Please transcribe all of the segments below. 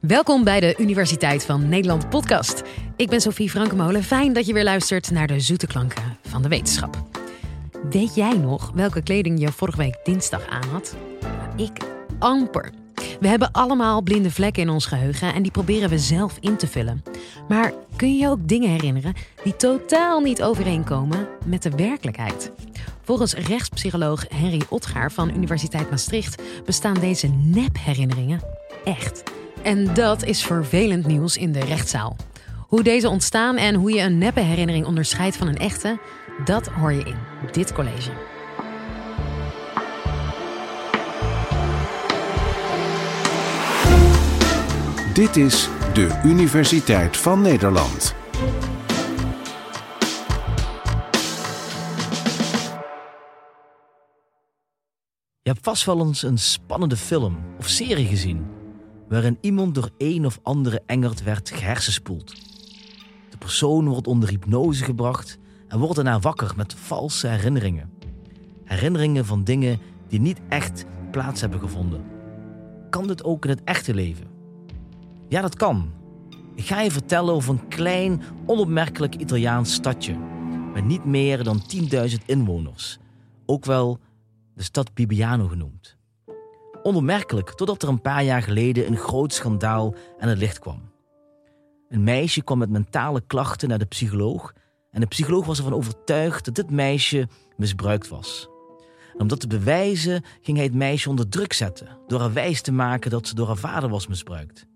Welkom bij de Universiteit van Nederland podcast. Ik ben Sophie Frankemolen. Fijn dat je weer luistert naar de zoete klanken van de wetenschap. Weet jij nog welke kleding je vorige week dinsdag aan had? Ik amper. We hebben allemaal blinde vlekken in ons geheugen en die proberen we zelf in te vullen. Maar kun je je ook dingen herinneren die totaal niet overeenkomen met de werkelijkheid? Volgens rechtspsycholoog Henry Otgaar van Universiteit Maastricht bestaan deze nepherinneringen echt. En dat is vervelend nieuws in de rechtszaal. Hoe deze ontstaan en hoe je een neppe herinnering onderscheidt van een echte, dat hoor je in dit college. Dit is de Universiteit van Nederland. Je hebt vast wel eens een spannende film of serie gezien waarin iemand door een of andere engert werd gehersenspoeld. De persoon wordt onder hypnose gebracht en wordt daarna wakker met valse herinneringen. Herinneringen van dingen die niet echt plaats hebben gevonden. Kan dit ook in het echte leven? Ja, dat kan. Ik ga je vertellen over een klein, onopmerkelijk Italiaans stadje met niet meer dan 10.000 inwoners. Ook wel de stad Bibbiano genoemd. Onopmerkelijk totdat er een paar jaar geleden een groot schandaal aan het licht kwam. Een meisje kwam met mentale klachten naar de psycholoog en de psycholoog was ervan overtuigd dat dit meisje misbruikt was. Om dat te bewijzen ging hij het meisje onder druk zetten door haar wijs te maken dat ze door haar vader was misbruikt.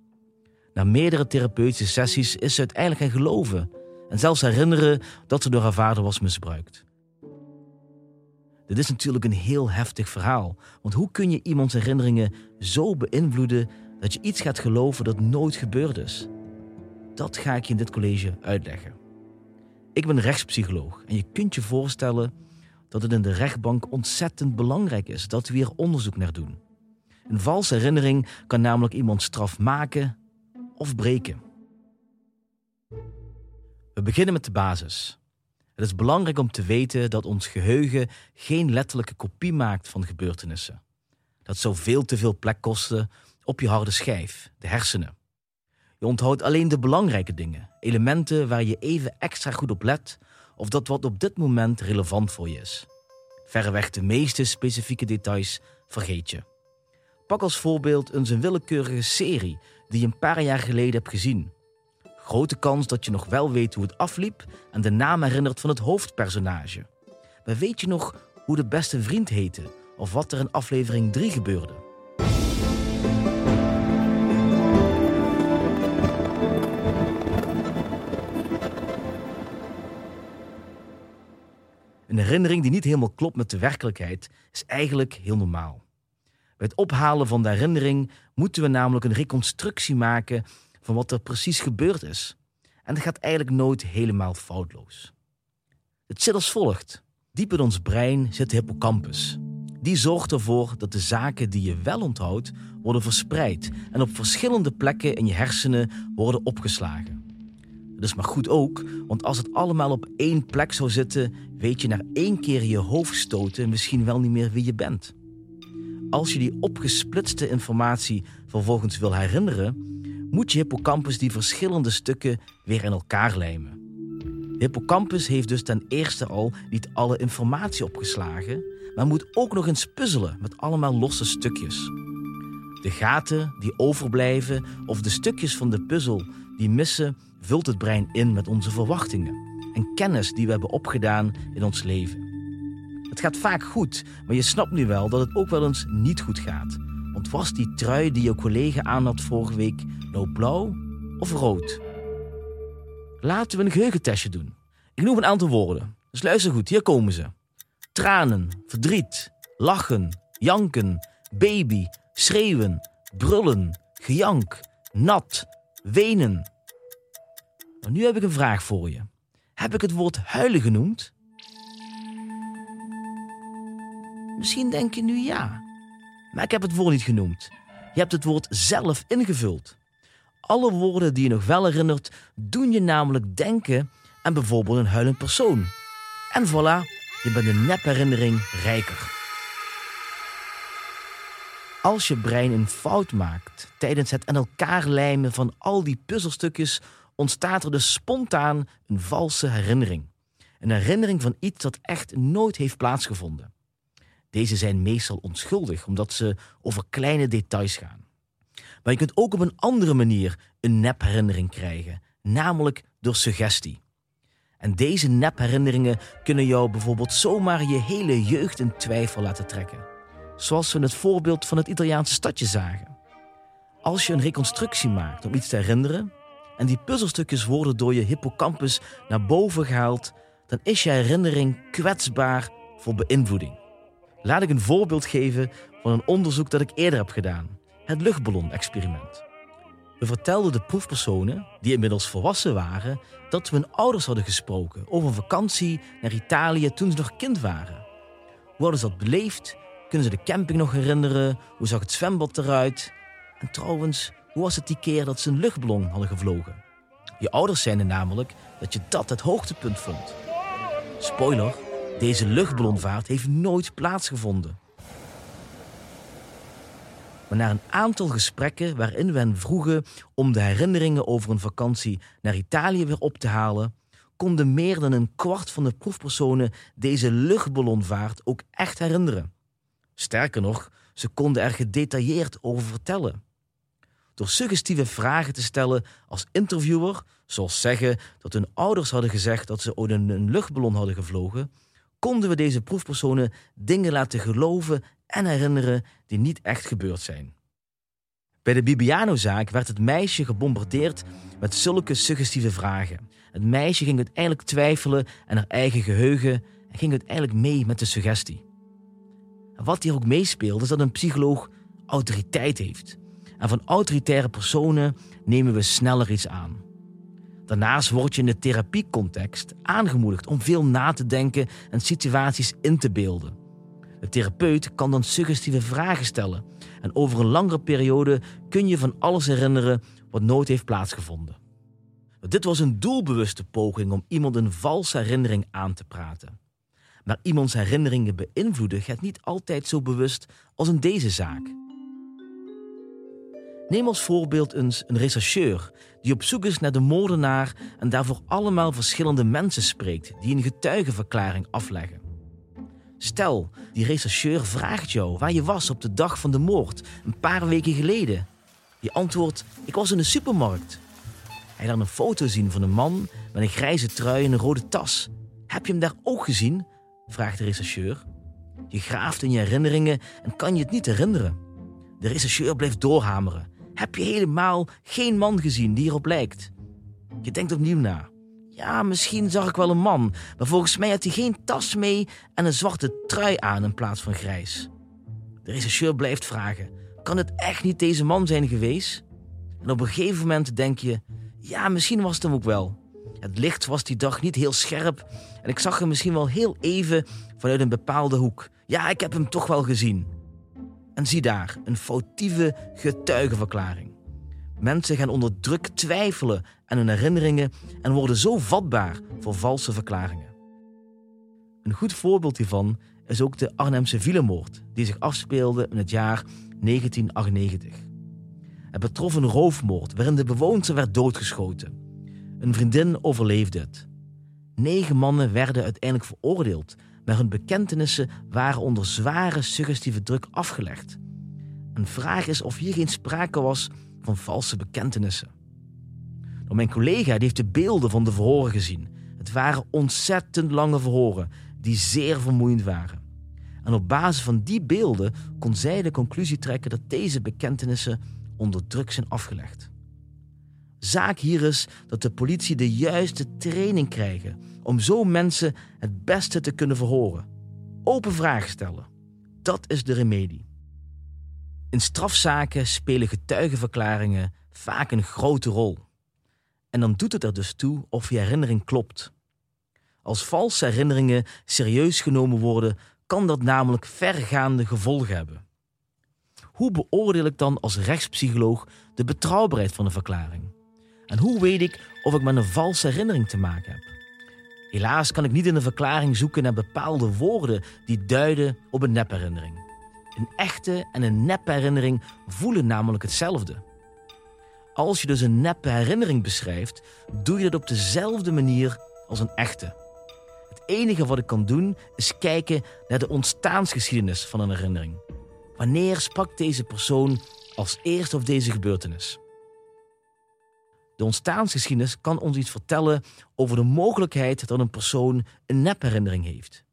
Na meerdere therapeutische sessies is ze uiteindelijk gaan geloven en zelfs herinneren dat ze door haar vader was misbruikt. Dit is natuurlijk een heel heftig verhaal, want hoe kun je iemands herinneringen zo beïnvloeden dat je iets gaat geloven dat nooit gebeurd is? Dat ga ik je in dit college uitleggen. Ik ben rechtspsycholoog en je kunt je voorstellen dat het in de rechtbank ontzettend belangrijk is dat we hier onderzoek naar doen. Een valse herinnering kan namelijk iemand straf maken of breken. We beginnen met de basis. Het is belangrijk om te weten dat ons geheugen geen letterlijke kopie maakt van gebeurtenissen. Dat zou veel te veel plek kosten op je harde schijf, de hersenen. Je onthoudt alleen de belangrijke dingen, elementen waar je even extra goed op let of dat wat op dit moment relevant voor je is. Verreweg de meeste specifieke details vergeet je. Pak als voorbeeld eens een willekeurige serie die je een paar jaar geleden hebt gezien. Grote kans dat je nog wel weet hoe het afliep en de naam herinnert van het hoofdpersonage. Maar weet je nog hoe de beste vriend heette of wat er in aflevering 3 gebeurde? Een herinnering die niet helemaal klopt met de werkelijkheid is eigenlijk heel normaal. Bij het ophalen van de herinnering moeten we namelijk een reconstructie maken van wat er precies gebeurd is. En dat gaat eigenlijk nooit helemaal foutloos. Het zit als volgt. Diep in ons brein zit de hippocampus. Die zorgt ervoor dat de zaken die je wel onthoudt worden verspreid en op verschillende plekken in je hersenen worden opgeslagen. Dat is maar goed ook, want als het allemaal op één plek zou zitten, weet je na één keer je hoofd stoten misschien wel niet meer wie je bent. Als je die opgesplitste informatie vervolgens wil herinneren, moet je hippocampus die verschillende stukken weer in elkaar lijmen. De hippocampus heeft dus ten eerste al niet alle informatie opgeslagen, maar moet ook nog eens puzzelen met allemaal losse stukjes. De gaten die overblijven of de stukjes van de puzzel die missen, vult het brein in met onze verwachtingen en kennis die we hebben opgedaan in ons leven. Het gaat vaak goed, maar je snapt nu wel dat het ook wel eens niet goed gaat. Was die trui die jouw collega aan had vorige week nou blauw of rood? Laten we een geheugentestje doen. Ik noem een aantal woorden. Dus luister goed, hier komen ze. Tranen, verdriet, lachen, janken, baby, schreeuwen, brullen, gejank, nat, wenen. Maar nu heb ik een vraag voor je. Heb ik het woord huilen genoemd? Misschien denk je nu ja. Maar ik heb het woord niet genoemd. Je hebt het woord zelf ingevuld. Alle woorden die je nog wel herinnert, doen je namelijk denken aan bijvoorbeeld een huilend persoon. En voilà, je bent een nepherinnering rijker. Als je brein een fout maakt tijdens het aan elkaar lijmen van al die puzzelstukjes, ontstaat er dus spontaan een valse herinnering. Een herinnering van iets dat echt nooit heeft plaatsgevonden. Deze zijn meestal onschuldig, omdat ze over kleine details gaan. Maar je kunt ook op een andere manier een nepherinnering krijgen, namelijk door suggestie. En deze nepherinneringen kunnen jou bijvoorbeeld zomaar je hele jeugd in twijfel laten trekken. Zoals we in het voorbeeld van het Italiaanse stadje zagen. Als je een reconstructie maakt om iets te herinneren en die puzzelstukjes worden door je hippocampus naar boven gehaald, dan is je herinnering kwetsbaar voor beïnvloeding. Laat ik een voorbeeld geven van een onderzoek dat ik eerder heb gedaan: het luchtballon-experiment. We vertelden de proefpersonen, die inmiddels volwassen waren, dat we hun ouders hadden gesproken over een vakantie naar Italië toen ze nog kind waren. Hoe hadden ze dat beleefd? Kunnen ze de camping nog herinneren? Hoe zag het zwembad eruit? En trouwens, hoe was het die keer dat ze een luchtballon hadden gevlogen? Je ouders zeiden namelijk dat je dat het hoogtepunt vond. Spoiler, deze luchtballonvaart heeft nooit plaatsgevonden. Maar na een aantal gesprekken waarin we hen vroegen om de herinneringen over een vakantie naar Italië weer op te halen, konden meer dan een kwart van de proefpersonen deze luchtballonvaart ook echt herinneren. Sterker nog, ze konden er gedetailleerd over vertellen. Door suggestieve vragen te stellen als interviewer, zoals zeggen dat hun ouders hadden gezegd dat ze ooit een luchtballon hadden gevlogen, konden we deze proefpersonen dingen laten geloven en herinneren die niet echt gebeurd zijn. Bij de Bibiano-zaak werd het meisje gebombardeerd met zulke suggestieve vragen. Het meisje ging uiteindelijk twijfelen aan haar eigen geheugen en ging uiteindelijk mee met de suggestie. Wat hier ook meespeelt is dat een psycholoog autoriteit heeft. En van autoritaire personen nemen we sneller iets aan. Daarnaast word je in de therapiecontext aangemoedigd om veel na te denken en situaties in te beelden. De therapeut kan dan suggestieve vragen stellen en over een langere periode kun je van alles herinneren wat nooit heeft plaatsgevonden. Dit was een doelbewuste poging om iemand een valse herinnering aan te praten. Maar iemands herinneringen beïnvloeden gaat niet altijd zo bewust als in deze zaak. Neem als voorbeeld eens een rechercheur die op zoek is naar de moordenaar en daarvoor allemaal verschillende mensen spreekt die een getuigenverklaring afleggen. Stel, die rechercheur vraagt jou waar je was op de dag van de moord, een paar weken geleden. Je antwoordt: Ik was in de supermarkt. Hij laat een foto zien van een man met een grijze trui en een rode tas. Heb je hem daar ook gezien? vraagt de rechercheur. Je graaft in je herinneringen en kan je het niet herinneren. De rechercheur blijft doorhameren. Heb je helemaal geen man gezien die erop lijkt? Je denkt opnieuw na. Ja, misschien zag ik wel een man, maar volgens mij had hij geen tas mee en een zwarte trui aan in plaats van grijs. De rechercheur blijft vragen: kan het echt niet deze man zijn geweest? En op een gegeven moment denk je: ja, misschien was het hem ook wel. Het licht was die dag niet heel scherp en ik zag hem misschien wel heel even vanuit een bepaalde hoek. Ja, ik heb hem toch wel gezien. En zie daar, een foutieve getuigenverklaring. Mensen gaan onder druk twijfelen aan hun herinneringen en worden zo vatbaar voor valse verklaringen. Een goed voorbeeld hiervan is ook de Arnhemse Vielemoord, die zich afspeelde in het jaar 1998. Het betrof een roofmoord waarin de bewoonster werd doodgeschoten. Een vriendin overleefde het. Negen mannen werden uiteindelijk veroordeeld, maar hun bekentenissen waren onder zware suggestieve druk afgelegd. Een vraag is of hier geen sprake was van valse bekentenissen. Nou, mijn collega die heeft de beelden van de verhoren gezien. Het waren ontzettend lange verhoren die zeer vermoeiend waren. En op basis van die beelden kon zij de conclusie trekken dat deze bekentenissen onder druk zijn afgelegd. Zaak hier is dat de politie de juiste training krijgen om zo mensen het beste te kunnen verhoren. Open vragen stellen. Dat is de remedie. In strafzaken spelen getuigenverklaringen vaak een grote rol. En dan doet het er dus toe of je herinnering klopt. Als valse herinneringen serieus genomen worden, kan dat namelijk vergaande gevolgen hebben. Hoe beoordeel ik dan als rechtspsycholoog de betrouwbaarheid van een verklaring? En hoe weet ik of ik met een valse herinnering te maken heb? Helaas kan ik niet in een verklaring zoeken naar bepaalde woorden die duiden op een nepherinnering. Een echte en een nep herinnering voelen namelijk hetzelfde. Als je dus een neppe herinnering beschrijft, doe je dat op dezelfde manier als een echte. Het enige wat ik kan doen is kijken naar de ontstaansgeschiedenis van een herinnering. Wanneer sprak deze persoon als eerste over deze gebeurtenis? De ontstaansgeschiedenis kan ons iets vertellen over de mogelijkheid dat een persoon een nepherinnering heeft.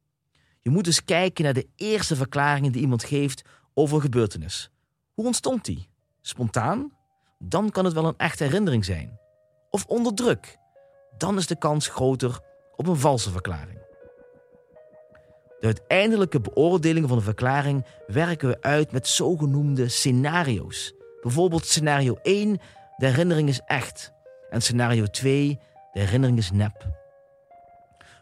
Je moet dus kijken naar de eerste verklaringen die iemand geeft over een gebeurtenis. Hoe ontstond die? Spontaan? Dan kan het wel een echte herinnering zijn. Of onder druk? Dan is de kans groter op een valse verklaring. De uiteindelijke beoordeling van een verklaring werken we uit met zogenoemde scenario's. Bijvoorbeeld scenario 1, de herinnering is echt. En scenario 2, de herinnering is nep.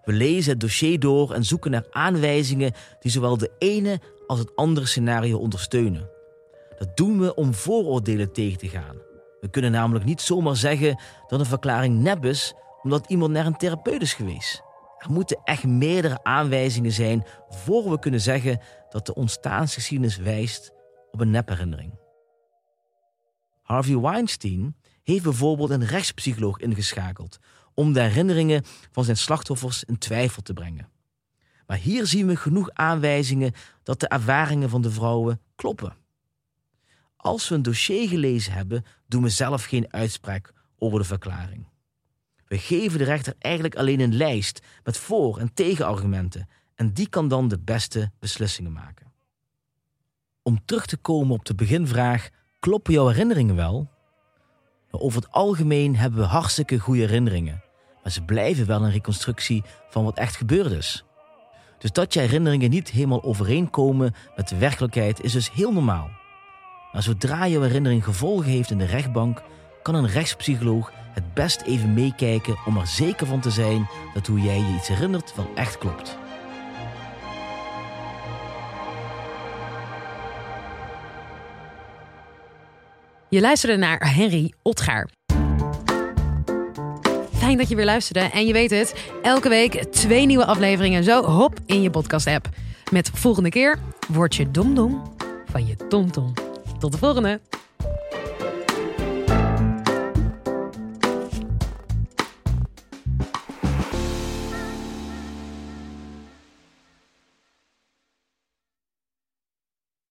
We lezen het dossier door en zoeken naar aanwijzingen die zowel de ene als het andere scenario ondersteunen. Dat doen we om vooroordelen tegen te gaan. We kunnen namelijk niet zomaar zeggen dat een verklaring nep is omdat iemand naar een therapeut is geweest. Er moeten echt meerdere aanwijzingen zijn voor we kunnen zeggen dat de ontstaansgeschiedenis wijst op een nepherinnering. Harvey Weinstein heeft bijvoorbeeld een rechtspsycholoog ingeschakeld om de herinneringen van zijn slachtoffers in twijfel te brengen. Maar hier zien we genoeg aanwijzingen dat de ervaringen van de vrouwen kloppen. Als we een dossier gelezen hebben, doen we zelf geen uitspraak over de verklaring. We geven de rechter eigenlijk alleen een lijst met voor- en tegenargumenten en die kan dan de beste beslissingen maken. Om terug te komen op de beginvraag: kloppen jouw herinneringen wel? Over het algemeen hebben we hartstikke goede herinneringen, maar ze blijven wel een reconstructie van wat echt gebeurd is. Dus dat je herinneringen niet helemaal overeenkomen met de werkelijkheid is dus heel normaal. Maar zodra jouw herinnering gevolgen heeft in de rechtbank, kan een rechtspsycholoog het best even meekijken om er zeker van te zijn dat hoe jij je iets herinnert wel echt klopt. Je luisterde naar Henry Otgaar. Fijn dat je weer luisterde. En je weet het, elke week twee nieuwe afleveringen zo hop in je podcast app. Met volgende keer word je domdom van je tomtom. Tot de volgende!